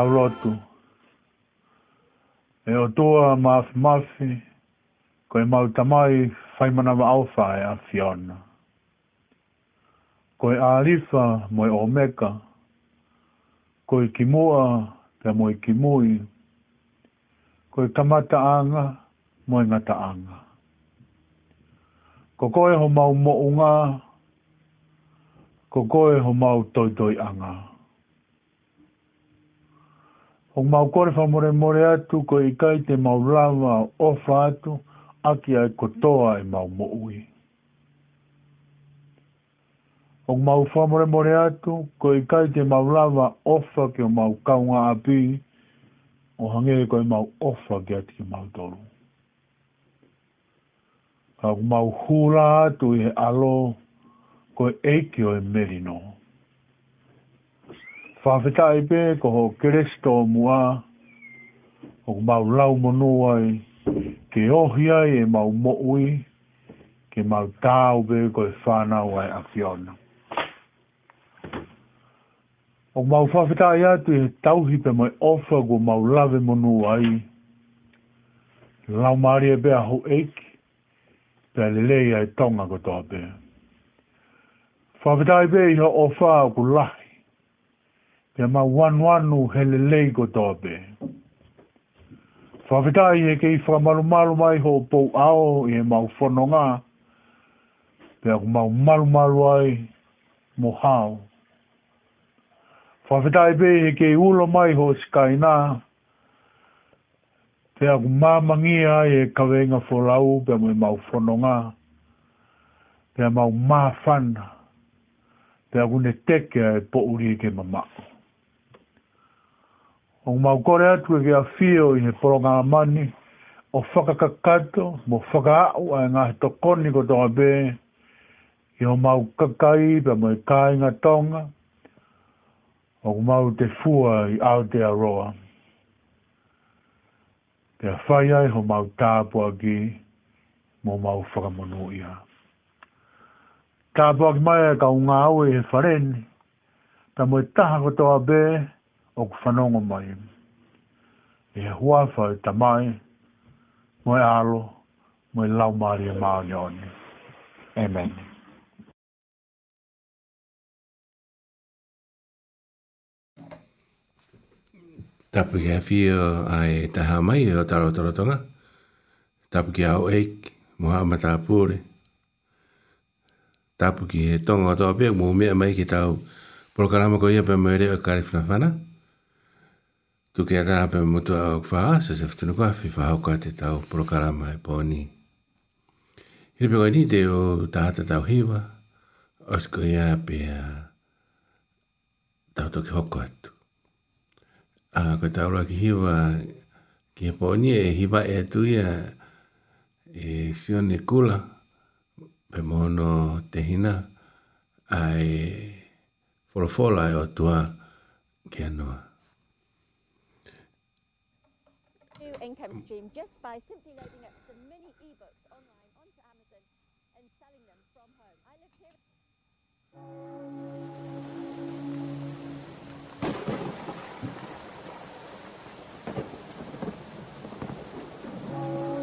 tau rotu. E o tua mafi mafi, koe mau tamai whai manawa aofa e a Fiona. Koe arifa moe o meka, koe kimua te moe kimui, koe kamata anga moe ngata anga. Ko koe ho mau mo Ko koe ho mau toitoi anga. Hong mau kore wha more more atu ko i kai te mau rawa o wha atu aki ai kotoa i e mau mo ui. Hong mau wha more more atu ko i kai te mau rawa o wha ki o mau kaunga api o hange e ko i mau o wha ki ati ki mau tolu. Hong mau hula atu i he alo ko e eiki o e merinoa whawhetai pē ko ho keresto mua o mau lau monoai ke ohi ai e mau moui ke mau tāu pē ko e whanau ai afiona. O mau whawhetai atu e tauhi pē mai ofa ko mau lave monuai, lau maari e pē aho eiki pē lelei ai tonga ko tō pē. Whawhetai pē iho ofa ko lahi pe ma wanu anu hele lei go tobe. Whawhetai e kei whamalu malu mai ho pou ao e mau whanonga, pe aku mau malu malu ai mo hao. Whawhetai pe e kei ulo mai ho skaina, pe aku mamangi ai e kawenga wholau pe mo e mau whanonga, pe mau mafana, pe aku ne teke e pouri e ke mamako o mau kore atu e kia fio i he poronga mani, o whakakakato, mo whakaau a e ngā he tokoni ko tonga bē, i o mau kakai pa mo e i kāinga tonga, o mau te fua i Aotearoa. Kia whai ai ho mau tāpua ki, mo mau whakamonu ia. Tāpua ki mai e ka unga au e he whareni, ta mo i e taha ko tonga bē, o ku whanongo mai. E he hua whau ta mai, moe alo, moe lau maari e maari oni. Amen. Tapu ki hawhi o ai taha mai o taro taro tonga. Tapu ki hau eik, moha amata apure. Tapu ki he tonga o toa pia, mo mea mai ki tau programa ko ia pa mwere o e kari whanawhana. Tapu ki hau eik, Tu kia tā pe mutu a ok whaha, sa se whtunu kua whi whaha kua te tau prokarama e pōni. Hira pe koe ni te o tahata tau hiwa, os ko ia pe a tau toki hoko atu. A koe tau ki hiwa, ki e pōni e hiwa e atu ia e sione kula, pe mono te hina, a e wholofola e o tua ki anoa. stream just by simply loading up some mini ebooks online onto Amazon and selling them from home. I here.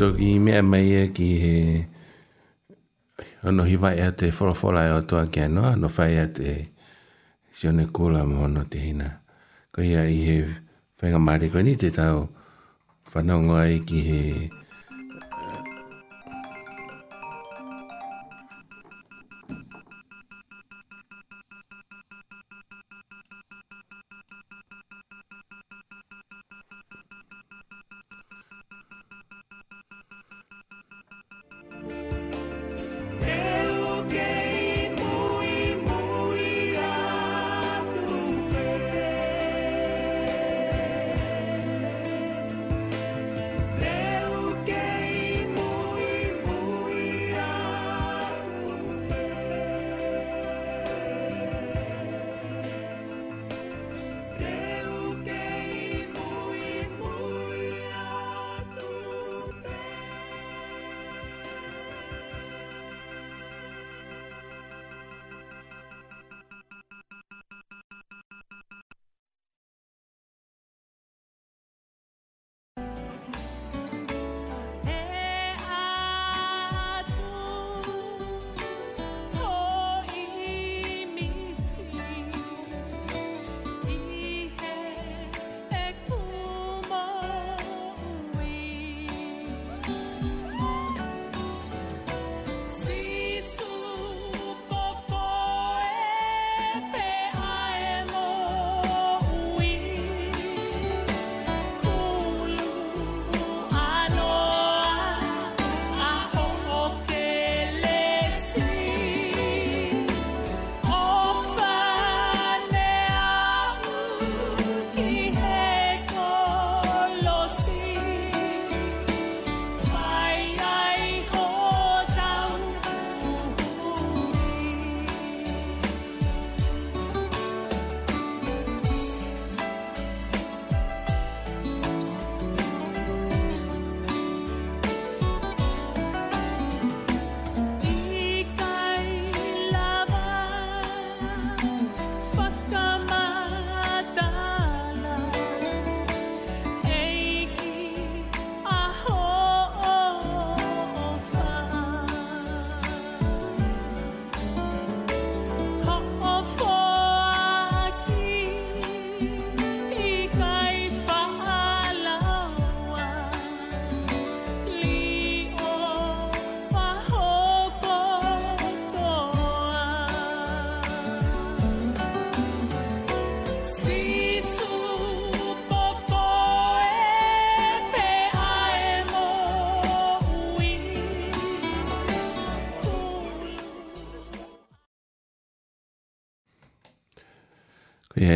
koto ki mea mai e ki he ono hiwai e te wholawhola e o toa kia noa, no whai e te sione kula mo no te hina. Ko ia i he whenga maare koe ni te tau whanau ngoa i ki he...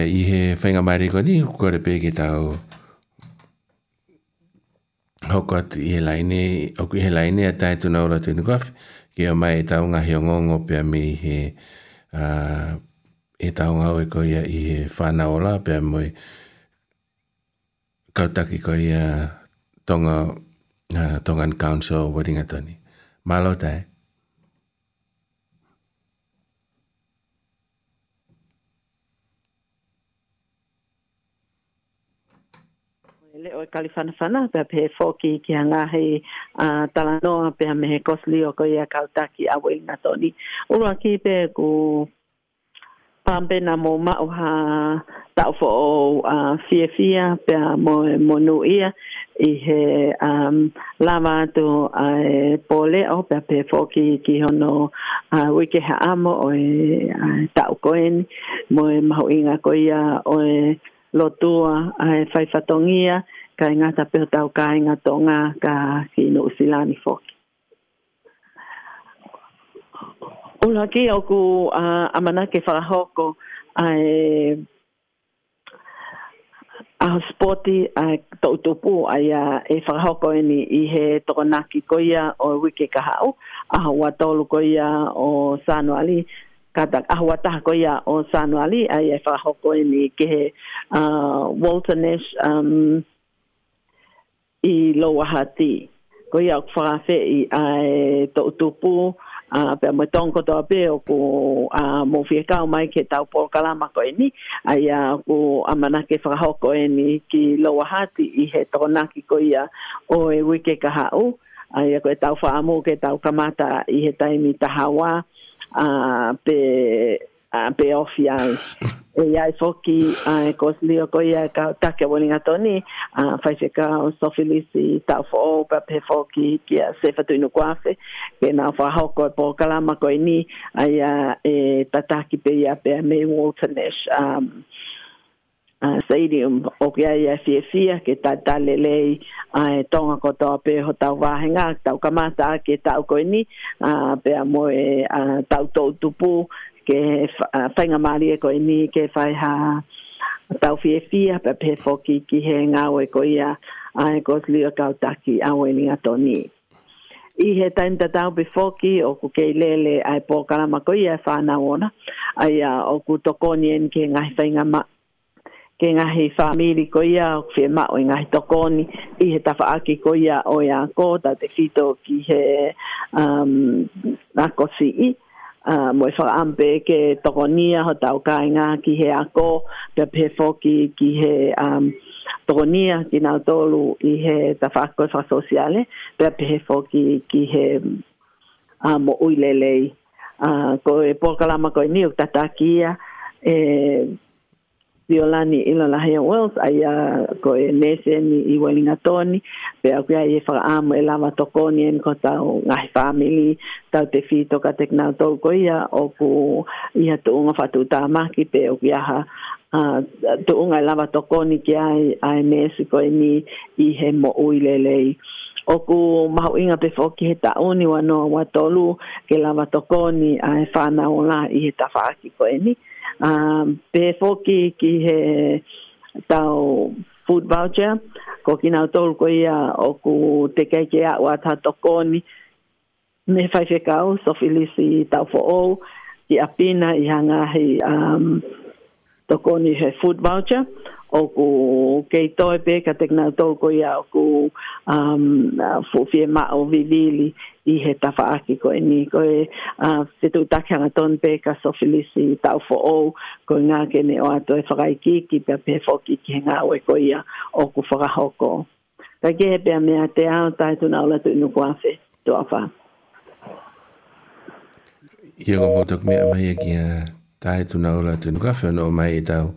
i he whainga maere koe ni, hoko re pēke tau hoko atu i he laine, hoko i he laine a tae tuna ora tuna kwafi, ki a mai e tau ngahi o ngongo pia me i he uh, e tau ngau e koe i he whana ola pia moi kautaki koe i a tonga, uh, Tongan Council o Waringatoni. Malo tae. Malo tae. kali fana fana pe pe foki ki anga he a talano pe me kosli o ko ia kautaki a wel na toni uru ki pe ku pambe na mo ma o ha ta fo o a fie fie pe mo mo nu ia i he um, lava to a pole o pe pe foki ki hono a wiki ha amo o e ta o koen mo e mahu inga ko ia o e lotua a e fai fatongia ka inga ta pe tau ka inga tonga ka sino silani fok. Ola ki o ku a amana ke fa hoko a a sporti a tau ai a e fa hoko ni i he tokonaki ko ia o wiki ka hau a hua tolu ko ia o sano ali kata ahua taha ko ia o sano ali ai ia fa e hoko ni ke he uh, um, i loa hati. Ko i au whaafe i ae tau tupu, a uh, pe mo tonko to pe o ko a uh, ka o mai ke ta o por ma ko eni, ai a ko amanake ke fra ko e ni ki lo hati i he tona ki ko ia o e wi ke ka ha ai a ko ta o fa ke tau o kamata i he taimi ta hawa a uh, pe a uh, ofia e ia e foki a e kos li o koia ka take woni a toni a fai se ka o sofilis i tau fo o pa pe foki ki a se tu inu kuafe ke na fa hoko e po kalama koi ni a ia e tataki pe ia pe a me Walter Nash um, a stadium o ki ai e fia fia ke ta ta le lei a e tonga ko ta pe ho ta wa henga ta ka ma ta ke ta ko ni a pe a mo e a ta to tu ke whainga maari e koe ni ke whai ha tau fie fia pe pe foki ki he ngā oe koe ia a e koe lia kautaki a oe ni ato ni. I he taim ta tau pe foki o ku kei lele a e pō karama koe ia e whāna ona a ia o ku tokoni en ke ngā whainga ma ke ngahi whamiri ko ia o whi ma o ngahi tokoni i he tawha aki ko ia o ia ko ta te whito ki he um, nako i. Ah, moi fa ampe ke tokonia ho tau kainga ki he ako pe pe foki ki he um tokonia ki na tolu i he ta fasko fa sociale pe pe foki ki he amo ah, um, uilelei a uh, ko e pokala ma ko ni ta takia eh, violani ilo la hea wells ai a ko e nese ni i welinga toni pe a kia e whaka amo e lama tokoni en ko tau ngahi family tau te fito ka tekna tau ko ia o ku ia tu unga whatu tā maki pe o kia ha tuunga tu e unga lama tokoni ki ai a e nese ko e ni i he mo uilelei o ku mahu inga pe foki he tauni wanoa watolu ke lama tokoni a e whanau la i he tawhaki ko e ni pēfō ki, ki he tau food voucher, ko ki nau tōru ko ia o ku te keike a ua tā tokoni, me whai whekau, so filisi tau fō ou, ki a pina i hanga hi um, tokoni he food voucher, o ku kei toi pē ka tek nau tōru ko ia o ku um, fōwhie mā o vivili, i he tawhaaki koe ni koe a uh, whetu takianga ton pe ka sofilis i tau fo o koe ngā kene o ato e whakaiki ki pia pe whoki ki he ngā oe koe ia o ku whakahoko. Ka ke he pia mea te ao tai tuna o latu inu kuawhi tu awha. Ia ko mōtok mea mai aki e a tai tuna o latu inu kuawhi anō mai i e tau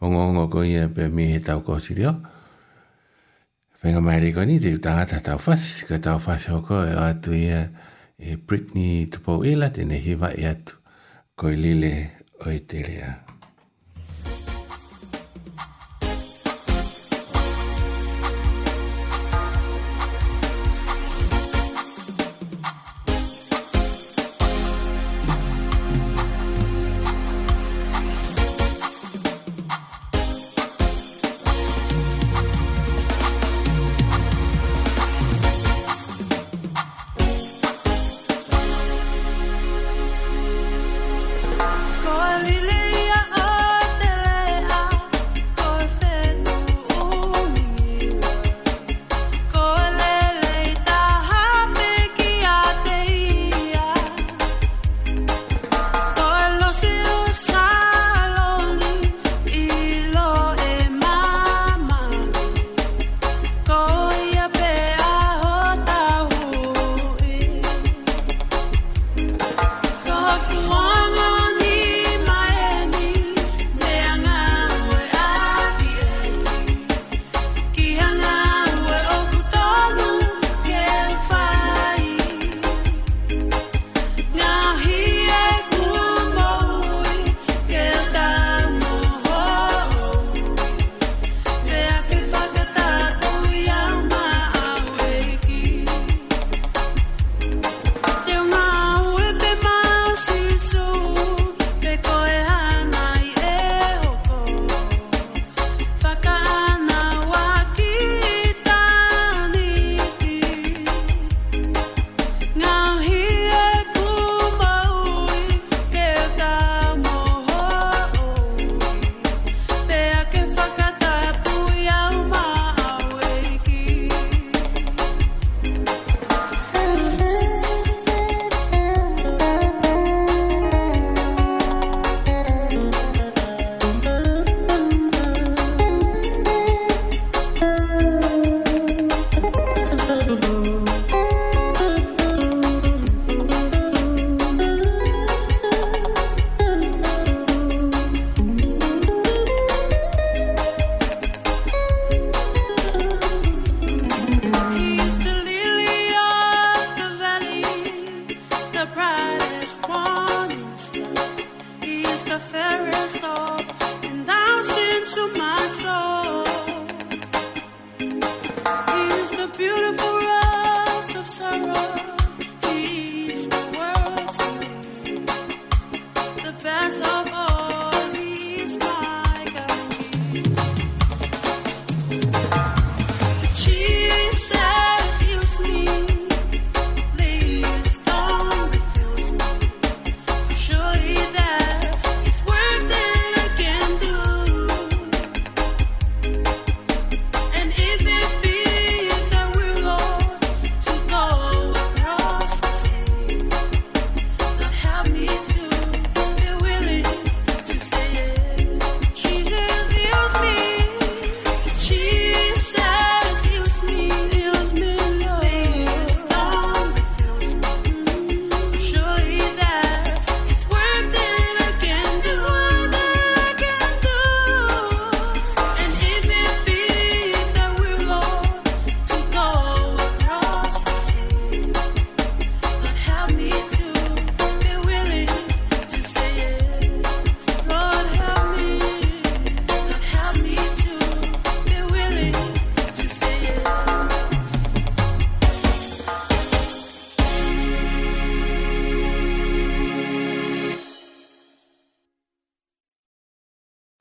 ongo ongo koe ia pia mea he tau kōsiri o. Oh. Phénomène thì ta ta ta phát cái ta phát sau có ở tuổi Britney tu bầu ý là thì này hi vậy à coi lì lì ở đây là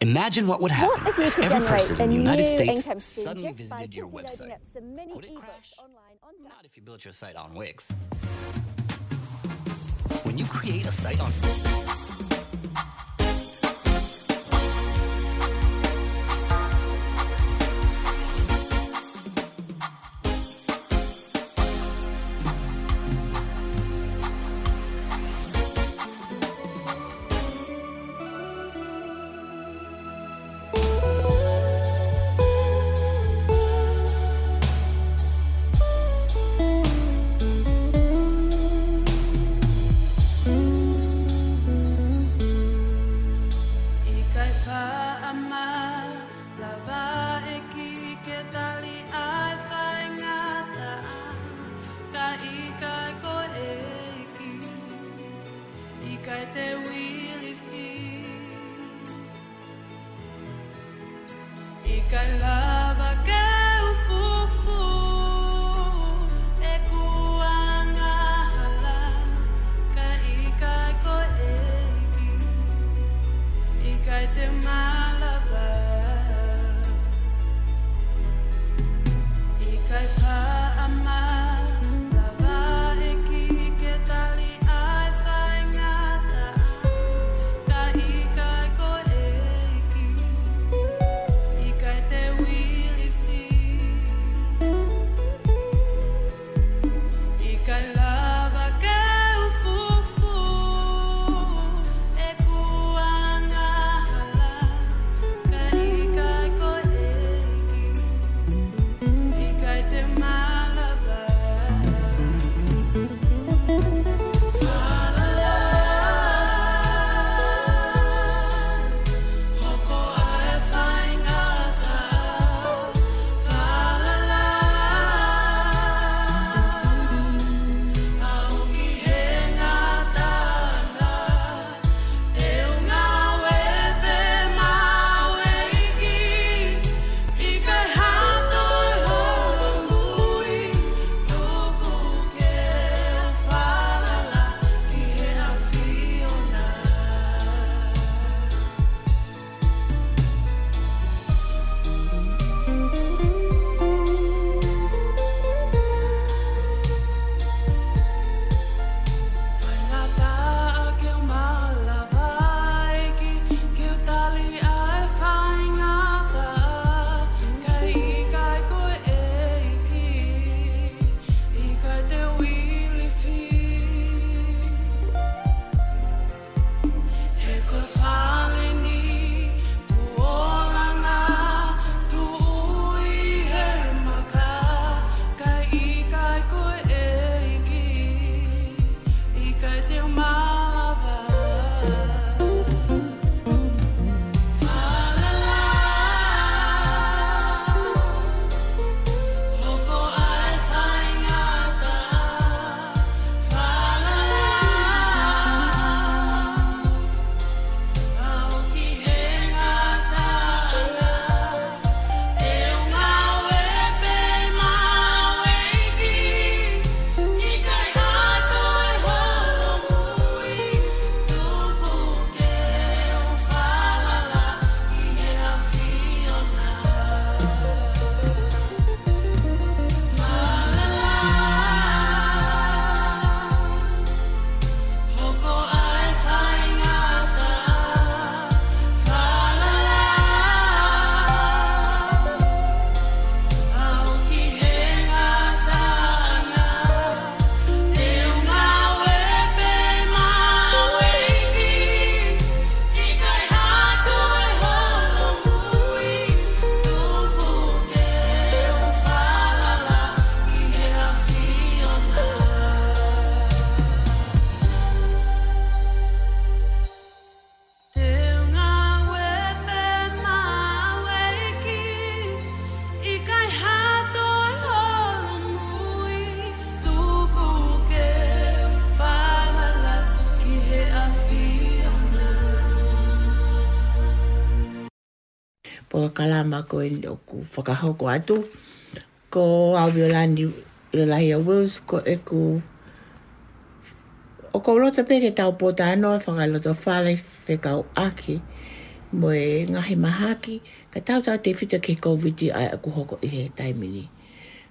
Imagine what would happen what if, if every person in the United States suddenly visited your website. Would it crash? Online, on Not if you built your site on Wix. When you create a site on ako i e ku whakahoko atu. Ko awi o lani lelahia Wills, ko e ku... O ko lota peke tau pota anoa, e whakaloto whale, whekau aki, mo e ngahi mahaki, ka tau tau te whita ke COVID-i ai aku hoko i he taimini.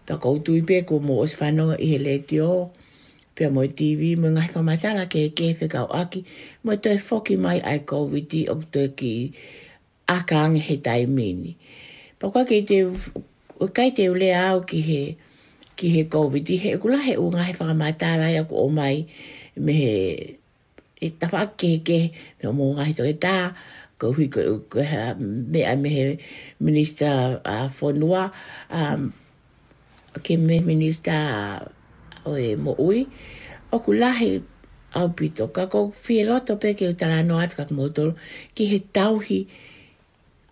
Ta koutu i peko mo os whanonga i he le te o, pia mo i TV, mo i ngahi whamatara ke ke he whekau aki, mo i toi whoki mai ai COVID-i o toi ki akang he taimini. mini. Pa ke kei te, kai te ulea au ki he, ki he COVID, he kula he unga he whakamaitara ia ku o mai, me he, e tawha ke ke, me o mōnga he toke tā, ko hui ko e me a me he minister uh, whanua, um, ke me minister o e mo ui, o kula he au pito, ka ko whi e loto pe ke utala no atu kak motoro, ki he tauhi,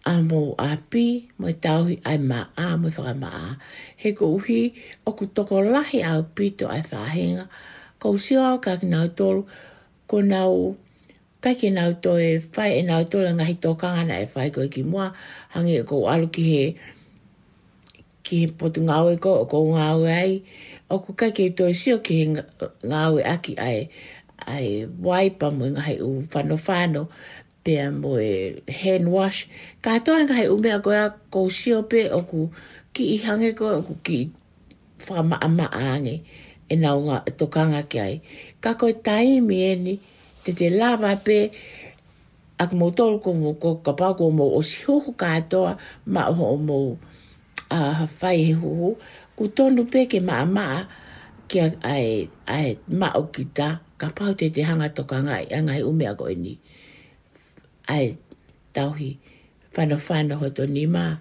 a mō a pi, mō i tauhi ai mā a, mō i whaka mā a. He ko uhi, o ku toko lahi au pito ai whāhenga, ka usiwa o kāki nāu tolu, ko nāu, kāki nāu to e whai e nāu tolu, ngahi tō kāngana e whai ko ki mua, hangi e ko alu ki he, ki he potu ngāu ko, o ko ngāu ai, o ku kāki e toi sio ki he ngāu aki ai, ai waipa mō ngahi u whanofano, pe mo e hand wash ka to anga he ume a goa ko sio pe o ku ki i hange ko o ku ki fa ma ama ange e na unga e tokanga ki ai ka ko tai mi eni te te lava pe ak mo tol ko mo ko ka pa ko mo o si ho ka to ma ho mo a fai ho ku tonu pe ke ma ama ki ai ai ma o kita ka pa te te hanga tokanga ai anga ume a ni ai tauhi whana whana ho to ni mā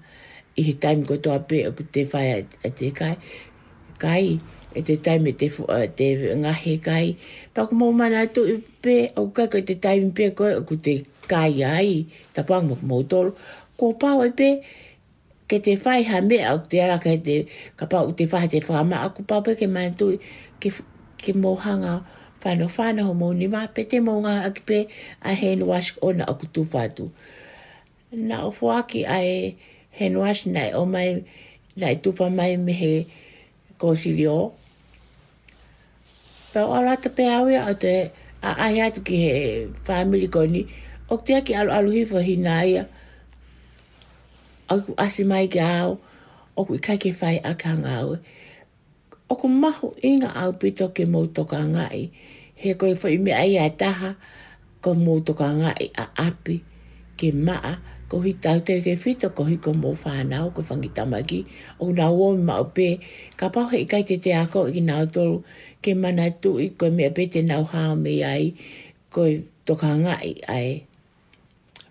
i he taimi ko toa pē o te whai a te kai kai e te taimi te, fu, uh, te ngahe kai pako mō mana tu i pē o kai ko te taimi pē koe o te kai ai ta pāng mō mō tolu ko pāo e pē ke te whai ha me au te ara te ka pāo te whai te whama aku pāpē ke mana tu ke, ke mōhanga o whanau whanau mō ni mā pete mō ngā aki pē a he nuas o na aku tū whātu. Nā o whuaki ai he nuas nai o mai nai tūwha mai me he kōsilio. Pā o rata pē au ia te a ahi atu ki he family koni o te aki alu alu hifo hi nā ia aku asi mai ki au o ku ikai ke whai a ka ngā au. O mahu inga au pito ke mou ngai he koe fai me ai ai taha, ko mō ka ngai a api, ke maa, ko hi tau te te whita, ko hi ko mō whānau, ko whangi tamaki, o nga o mā o pē, ka pau hei kai te te ako i nga o ke mana tu i koe mea pē te nau hao me ai, koe to ka ngai ai,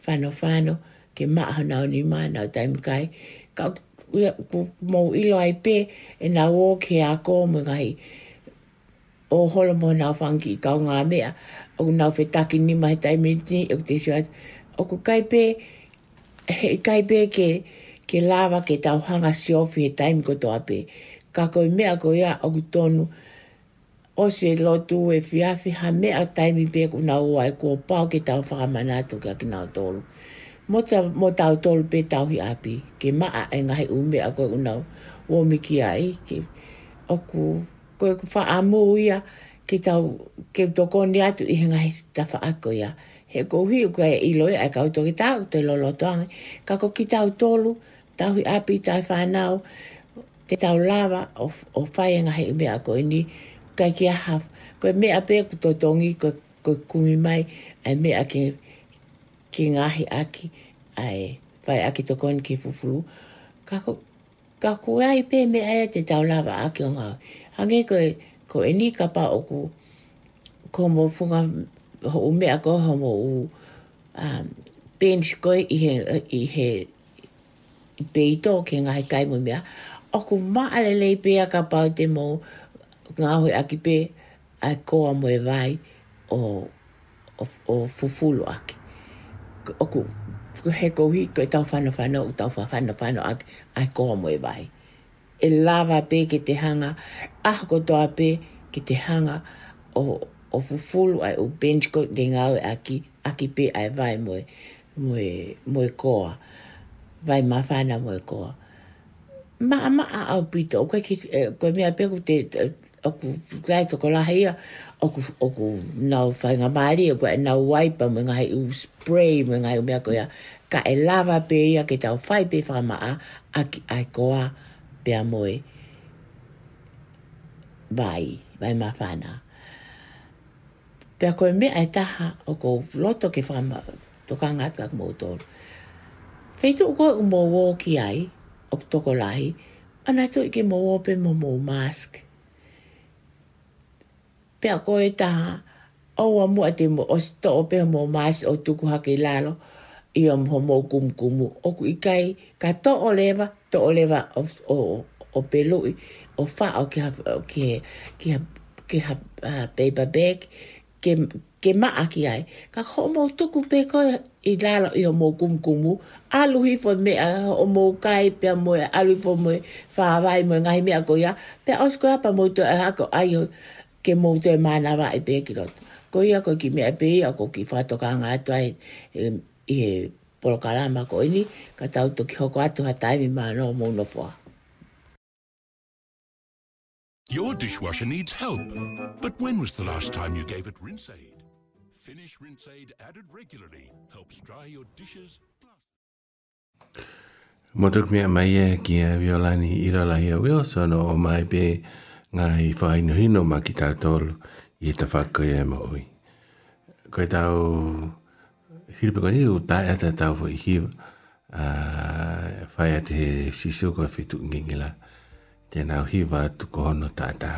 whano whano, ke maa hana ni maa nga o taimu kai, ka mō ilo ai pē, e nga o ke ako mō ngai, o hola mo na fangi ka nga me a o na fe taki ni mai tai me ti o te sio o ku kaipe e kai ke ke lava ke tau hanga si o fe tai ko to ape ka ko me a ko ya o ku tonu o se lotu e fiafi ha me a tai mi pe ku na o e ai ko pa ke tau fa mana to ka ki na tolu mo mo ta tolu pe tau hi ape ke ma a e ngai umbe a ko ku na o mi ai ke oku ko ko fa a mō ia ki tau ke toko ni atu i hengahi ta wha ako ia. He ko hui u kai i loe ai kau toki tau te lolo toangi. Ka ko ki tau tolu, tau hi api tai whanau, te tau lava o, o whai engahi i mea koe ni kai ki a haf. Koe mea pē ku tō ko koe, koe kumi mai, ai mea ki, ki ngahi aki, ai fa aki toko ni ki fufuru. Ka ko, ka ko ai pē mea ai e te tau lava aki o ngau. Hange ko ko e ni ka o ku, ko mo funga ho u mea ko ho mo u um, bench koe i he, i he beito ke ngai kai mo mea, o ku maale lei pe a ka pa o te mo ngā hoi aki pe a koa mo e vai o, o, o fufulo aki. O ku he kouhi ko e tau whana whana o tau whana whana aki a koa mo e vai. E lava pe ke te hanga, aha ko toa pe ki te hanga o, o fufulu ai o bench ko te ngau aki, aki pe ai vai moe, moe, moe koa. Vai mawhana moe koa. Ma ama a au pito, koe, ki, e, koe mea pe ku te, te o ku glai toko lahi a, o ku, o ku nau whainga maari, o ku nau waipa mwen ngai u spray mwen ngai u mea koea, ka e lava pe ia ke tau whai pe whama a, a ki ai koa pe a moe vai, vai ma fana. Pea koe me ai e taha o ko loto ke whama to ka ngatka ka mōtoro. Feitu uko u mō wō ki ai, o toko lahi, anato to ike mo wō pe mo mō mask. Pea koe e taha, o wa mua te mō, o sito o pe mo mask o tuku hake lalo, i mo mō mō kumkumu. O ku ikai, ka to o lewa, to o lewa o, o, o pelui o fa o ke o ke ke ha ke ha uh, baby bag ke ke ma aki ai ka ho mo to ku pe ko i la lo i mo kum kumu a lu hi fo me a o mo kai pe mo a lu fo mo fa vai mo ngai me a ko ya pe o sko pa mo to a ko ai ke mo to e ma na va i e pe kilo ko ia ko ki me a pe a ko ki fa to ka nga to ai e por kalama ko ini ka tau to ki ho ko atu ha taimi ma no mo Your dishwasher needs help. But when was the last time you gave it Rinse Aid? Finish Rinse Aid added regularly helps dry your dishes. Motuk tuk mea mai e ki a violani iralahi a Wilson o mai pe ngai whainohino ma ki tolu i ta whakoe e maui. Koe tau whiripa koe iu tae ata tau fo i hiwa. Whai a te siso koe whitu ngengila. Ja nämä on hyvä, että kun on no tätä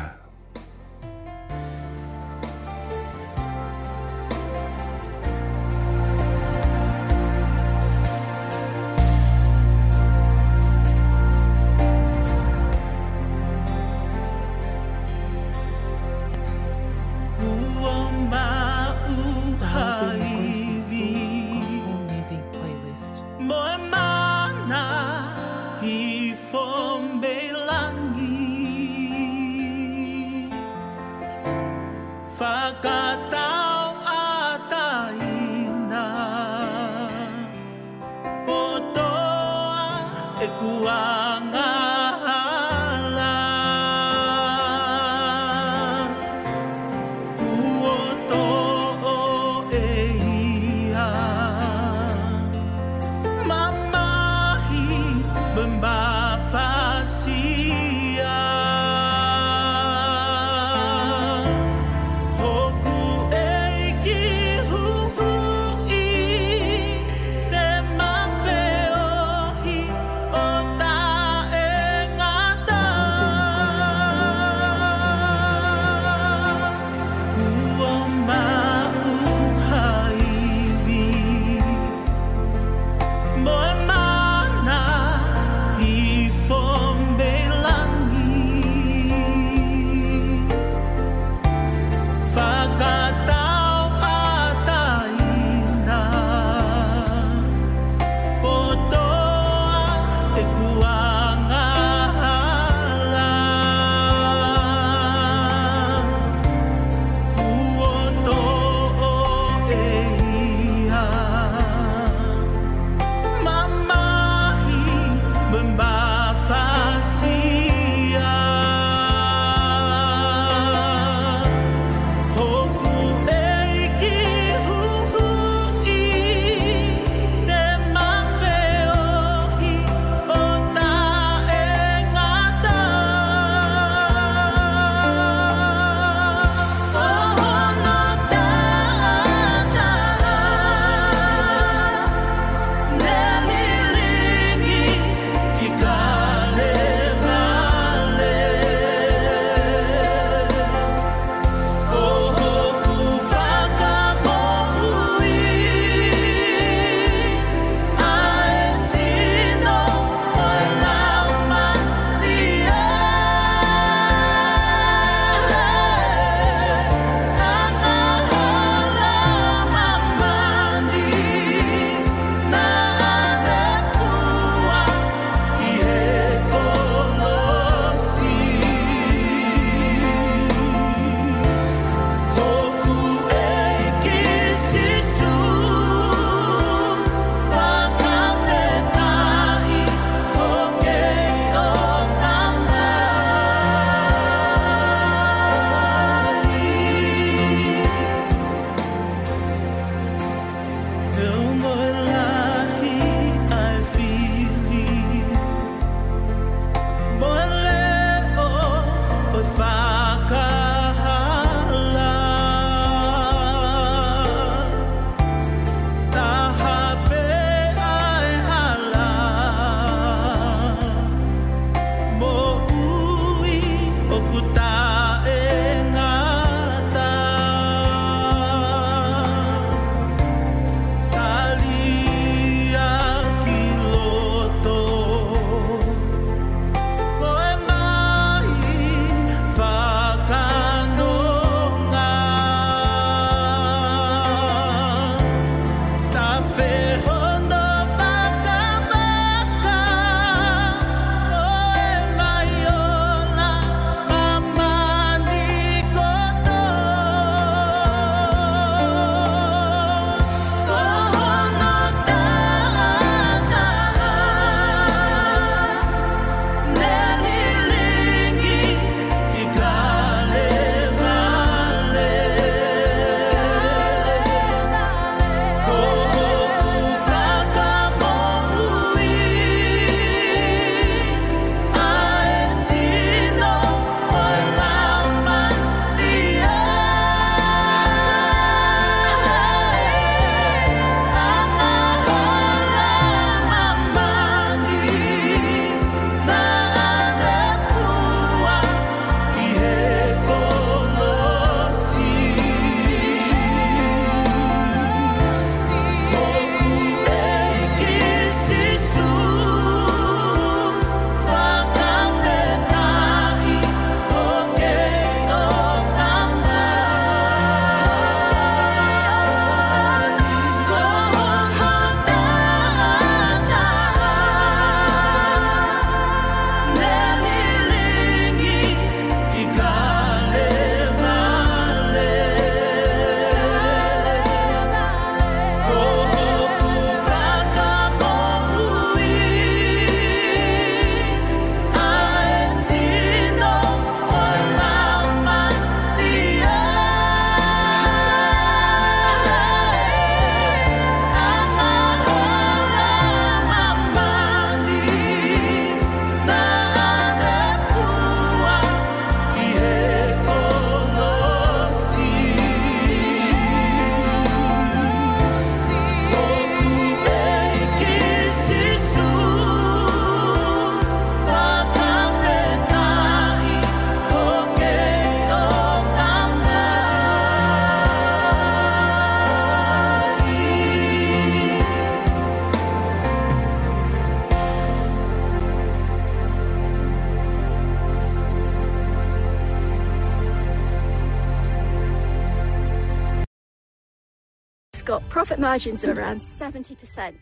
profit margins of around 70%.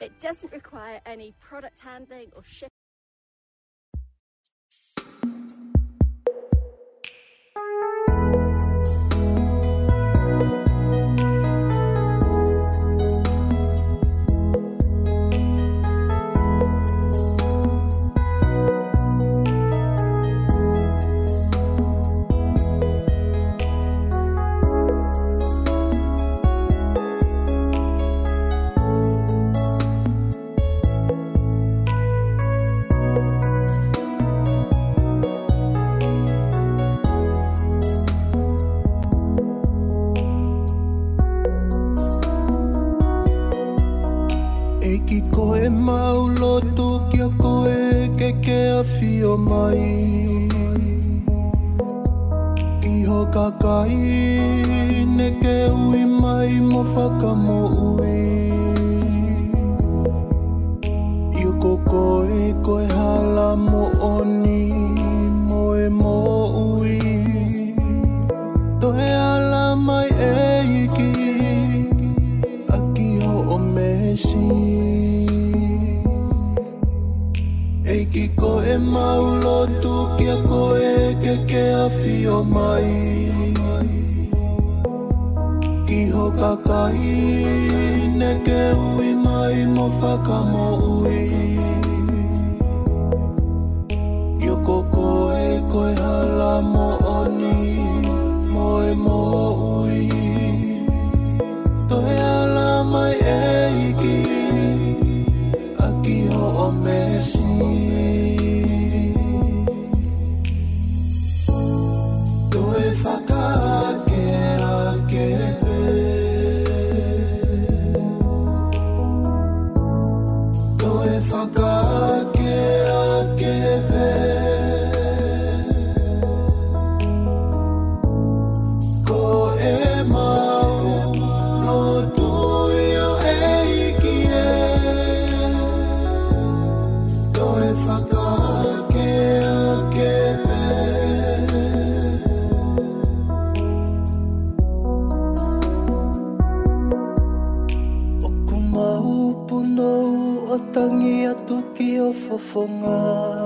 It doesn't require any product handling or shipping. 风啊。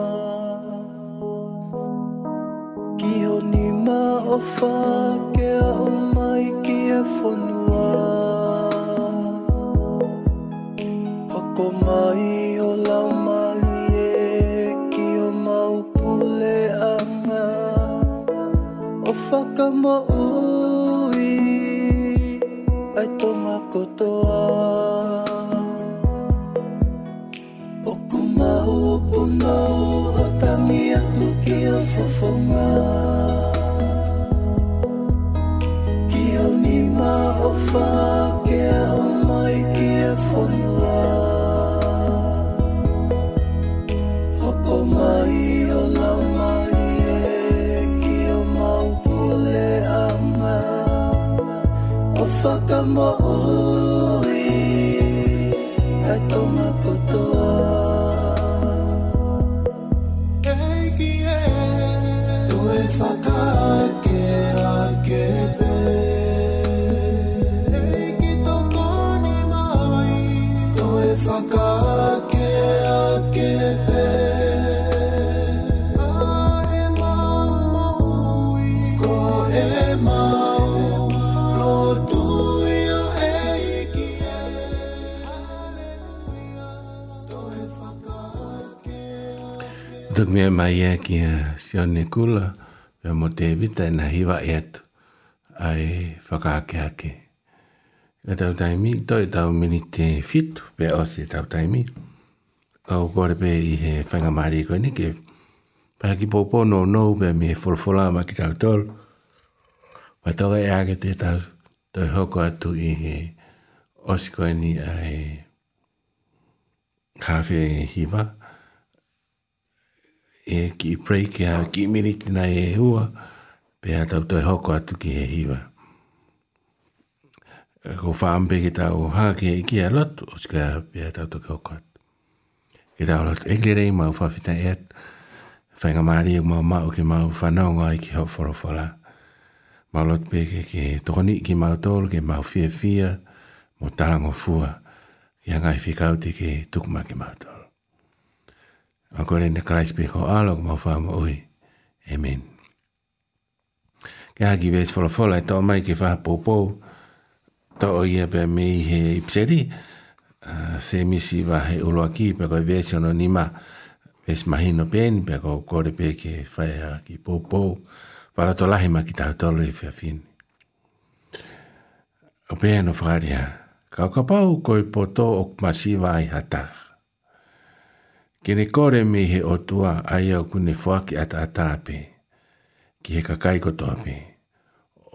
mai e ki a Sion Nikula, pia mo te vita e na hiwa e atu, ai whakaake ake. E tau taimi, toi tau mini te fitu, pe osi tau taimi. Au kore pe i he whangamari koe ni ke, pia ki popo no no, pia mi he folfola ma ki tau tolu. Pa toga e ake te tau, toi hoko atu i he osi koe ni ai kawhi hiwa. Hiwa e ki pray ki a ki miniti nei e hua, pe a tau toi hoko atu ki he hiwa. E ko whaampe ki tau hake e ki a lotu, o sika pe a tau toi hoko atu. Ki tau lot e kire rei mau whawhita e atu, whainga maari e mau mau ki mau whanonga i ki hau wholawhala. Mau lot pe ke ke tohoni ki mau tolu ki mau fia fia, mo tango fua, ki hangai whikauti ki tukuma ki mau tolu. A kore ne Christ be ko alo ma fa mo oi. Amen. Ke ha give is for a fall to my ke fa popo. To o ye be me he ipseri. Se mi si va he ulo aki pe ko vese no nima. Es mahino pen pe ko kore pe ke fa ya ki popo. Fa la to la he ma ki ta to lo fe fin. O pe no fra dia. Ka ka pa o ko ipoto ok masiva i hatar. Kene kore me he o tua ai au kune fwaki ata atape. Ki he kakai koto ape.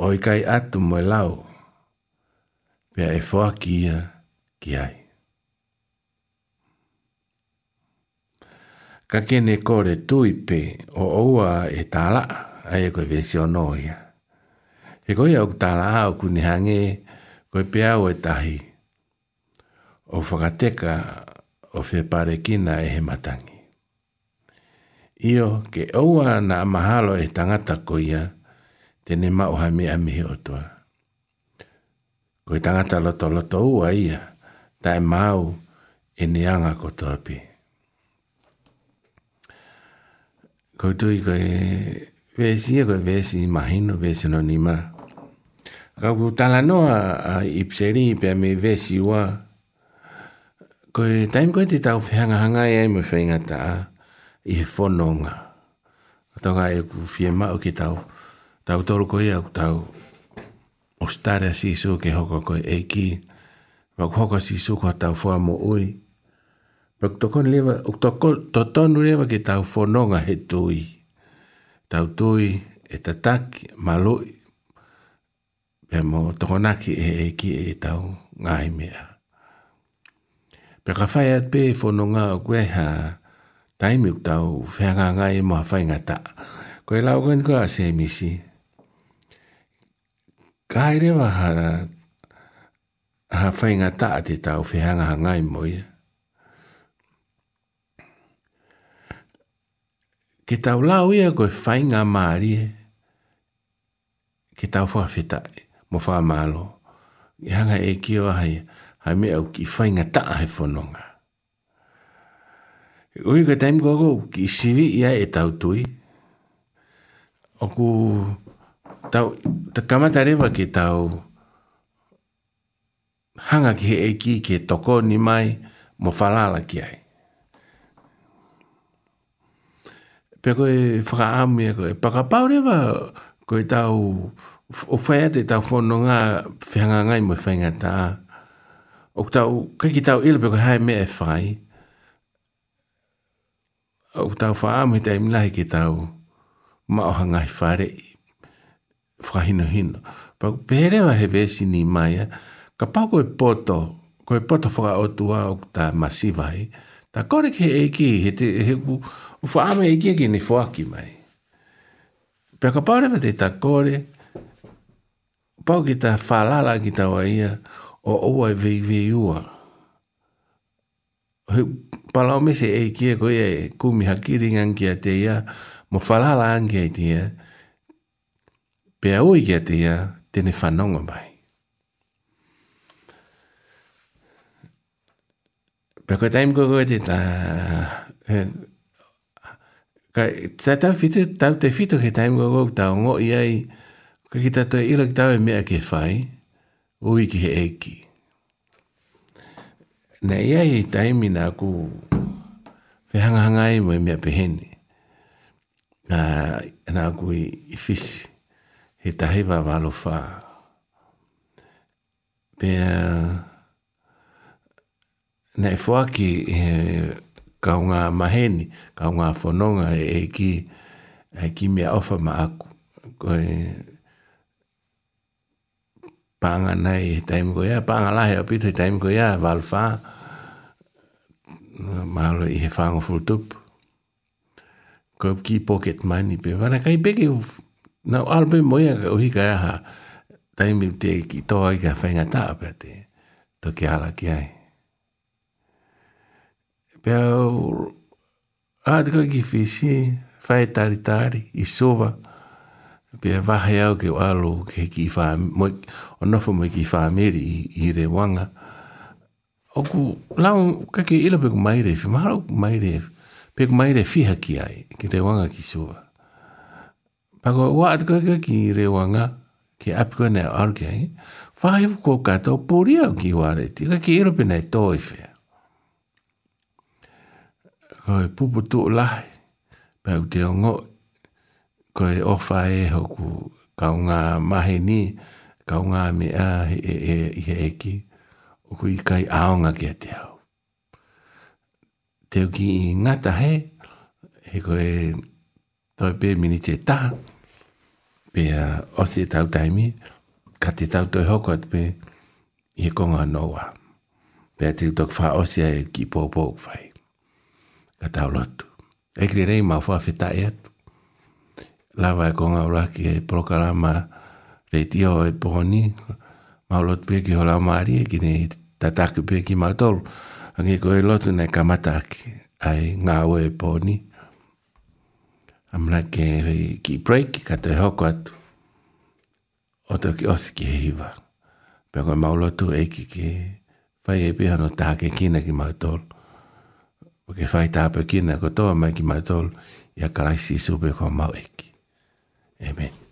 Oi kai atu moe lau. Pea e fwaki ia ki ai. Ka kene kore tui pe o oua e tala ai e koe vesi o noia. He koe au tala au kune hange koe pea o e tahi. O whakateka o o fe pare kina e he matangi. Io ke oua na mahalo e tangata ko ia, tene mauha mea mihi o toa. Ko tangata loto loto ua ia, tae mau e neanga ko toa pi. Ko tui ko e vesi e ko vesi mahino, vesi no nima. Ka ku noa a ipseri pe me vesi ua, koe taim koe te tau whihanga hanga e ai mui whainga ta i he whononga. Tonga e ku whie mao ki tau, tau toru koe au tau o stare si su ke hoko koe e ki, ma ku hoko si su koe tau whua mo ui. Ma ku tokon lewa, ku tokon lewa ki tau whononga he tui. Tau tui e tataki, malui, e mo tokonaki e e ki e tau ngai mea pe ka fai at pe fo no nga kwe ha tai mi tau fa nga e ma fai nga ta ko la ko ni a se mi si ka i wa ha ha fai nga ta te tau fa nga nga e mo ia ke tau la o ia ko fai nga ma ri ke tau fo fa fita mo fa malo nga e ki o ha hai me au ki whai ngā taa he whanonga. Ui ka taim kua kou ki siwi ia e tau tui. Oku tau, ta kamata rewa ki tau hanga ki he eki ki toko ni mai mo whalala ki ai. Pēko e whakaamu e koe, pakapau rewa koe tau o whaia te tau whanonga whihanga ngai mo whaingataa o tau, kai ki tau ilo peko hai me e whai, o tau wha amu te imlahi ki tau maoha ngai whare i wha hino hino. Pau pereo he vesi ni maia, eh? ka pau koe poto, koe poto wha o tua o ta masivai, ta kore ke e ki, he te he ku, o wha amu e ki ni wha mai. Pea ka pau rewa te ta kore, pau ki ta wha lala ki tau a ia, o oa e vei vei ua. Palau me se e kia koe e kumi hakiri ngangi te ia, mo falala angi a te ia, pea oi kia te ia, tene whanonga mai. Pea koe taim koe koe te ta... Kai, tā tā whitu, tā te whitu ke taim koe koe tā ongo i ai, koe ki tā tō ila ki tā e mea ke whai, ui ki he eki. Nā ia i taimi nā ku whehangahangai mai mea pehene. Nā, nā ku i, fisi, he tahiwa walo whā. Pea, nā i fuaki he kaunga maheni, kaunga whanonga e eki, e ki mea ofa ma aku panga nei he taimu ko ia, panga lahe o pito he taimu ko ia, walwha, maro i he whango fulltup. Ko ki pocket money pe, wana kai peke, na albe moia ka uhi ka aha, taimu te ki toa i ka whainga taa pe te, to ki ala ki ai. Pea, a te koe ki whisi, whae tari tari, i sova, i sova, pia wahe au ke walo ke ki whaamiri, o nofo mo ki whaamiri i, i re wanga. O ku lau kake ila peku maire, fi maharo maire, peku maire fiha ki ai, ki re wanga ki sua. Pako wa atko ka ki re wanga, ki apiko ne au arke ai, whahe wu kō kato pori au ki ware ti, kake ila pe nei tōi whea. Koe pupu tū lahe, pēu te ongoi, ko e ofa e hoku ka unga mahe ni ka unga me a he e e he e ki o kui kai aonga ki a te hau. Teo ki i ngata he, he ko e toi pē mini te tā, pē a osi e tau taimi, ka te tau toi hoko at pē i he konga noa. Pē a te utok wha osi e ki pōpō kwhai. Ka tau lotu. Ekri rei mā fua e atu. lava e konga uraki e prokalama reitio e pohoni, maulot pe ki hola maari e kine tataki pe ki matolu, angi koe lotu ne kamataki, ai ngā ue e pohoni. Amra ke ki break, kato e hoko atu, oto ki osi ki heiva. Pea koe maulotu e ki ki fai e pihano tāke kina ki matolu. Ke fai tāpe kina kotoa mai ki matolu, ia karaisi supe ko mau eki. Amen.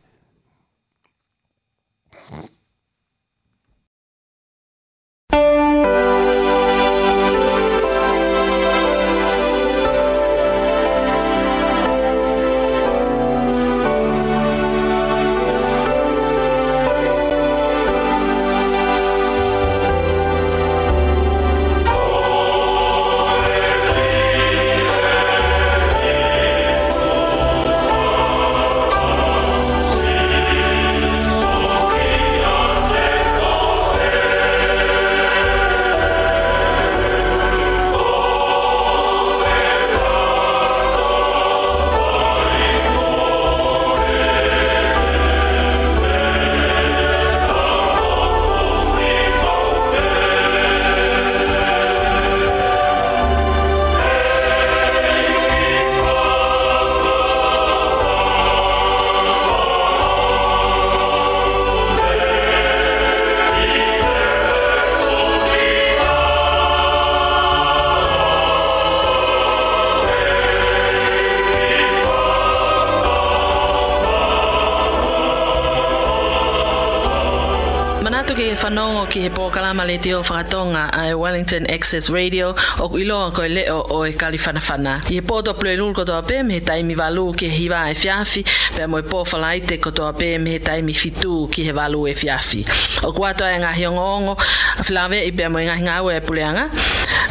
ki he pōkalama le teo whakatonga a Wellington Access Radio o iloa koe leo o e kalifanafana. I he pōto plue lulu kotoa pēm he taimi walu ki he hiwa e fiafi pe mo e pōwhalaite kotoa pēm he taimi fitu ki he walu e fiafi. O kuatoa e ngahi ongo a whilawe i pe mo e ngahi e puleanga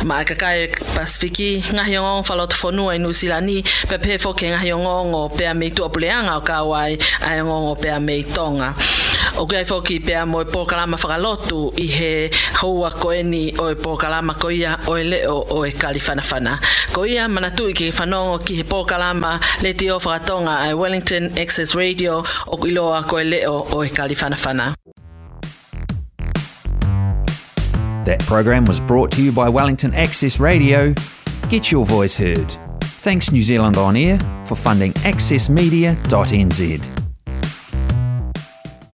ma e kakai pasifiki ngahi i nusilani pe pe fo pe a meitua puleanga o kawai a ongo pe a foki e pōkalama whakalotu i he houa o e pōkalama ko ia o e leo o e Ko ia manatu i whanongo ki he pōkalama le whakatonga ai Wellington Access Radio o iloa ko e leo o e That program was brought to you by Wellington Access Radio. Get your voice heard. Thanks New Zealand On Air for funding accessmedia.nz.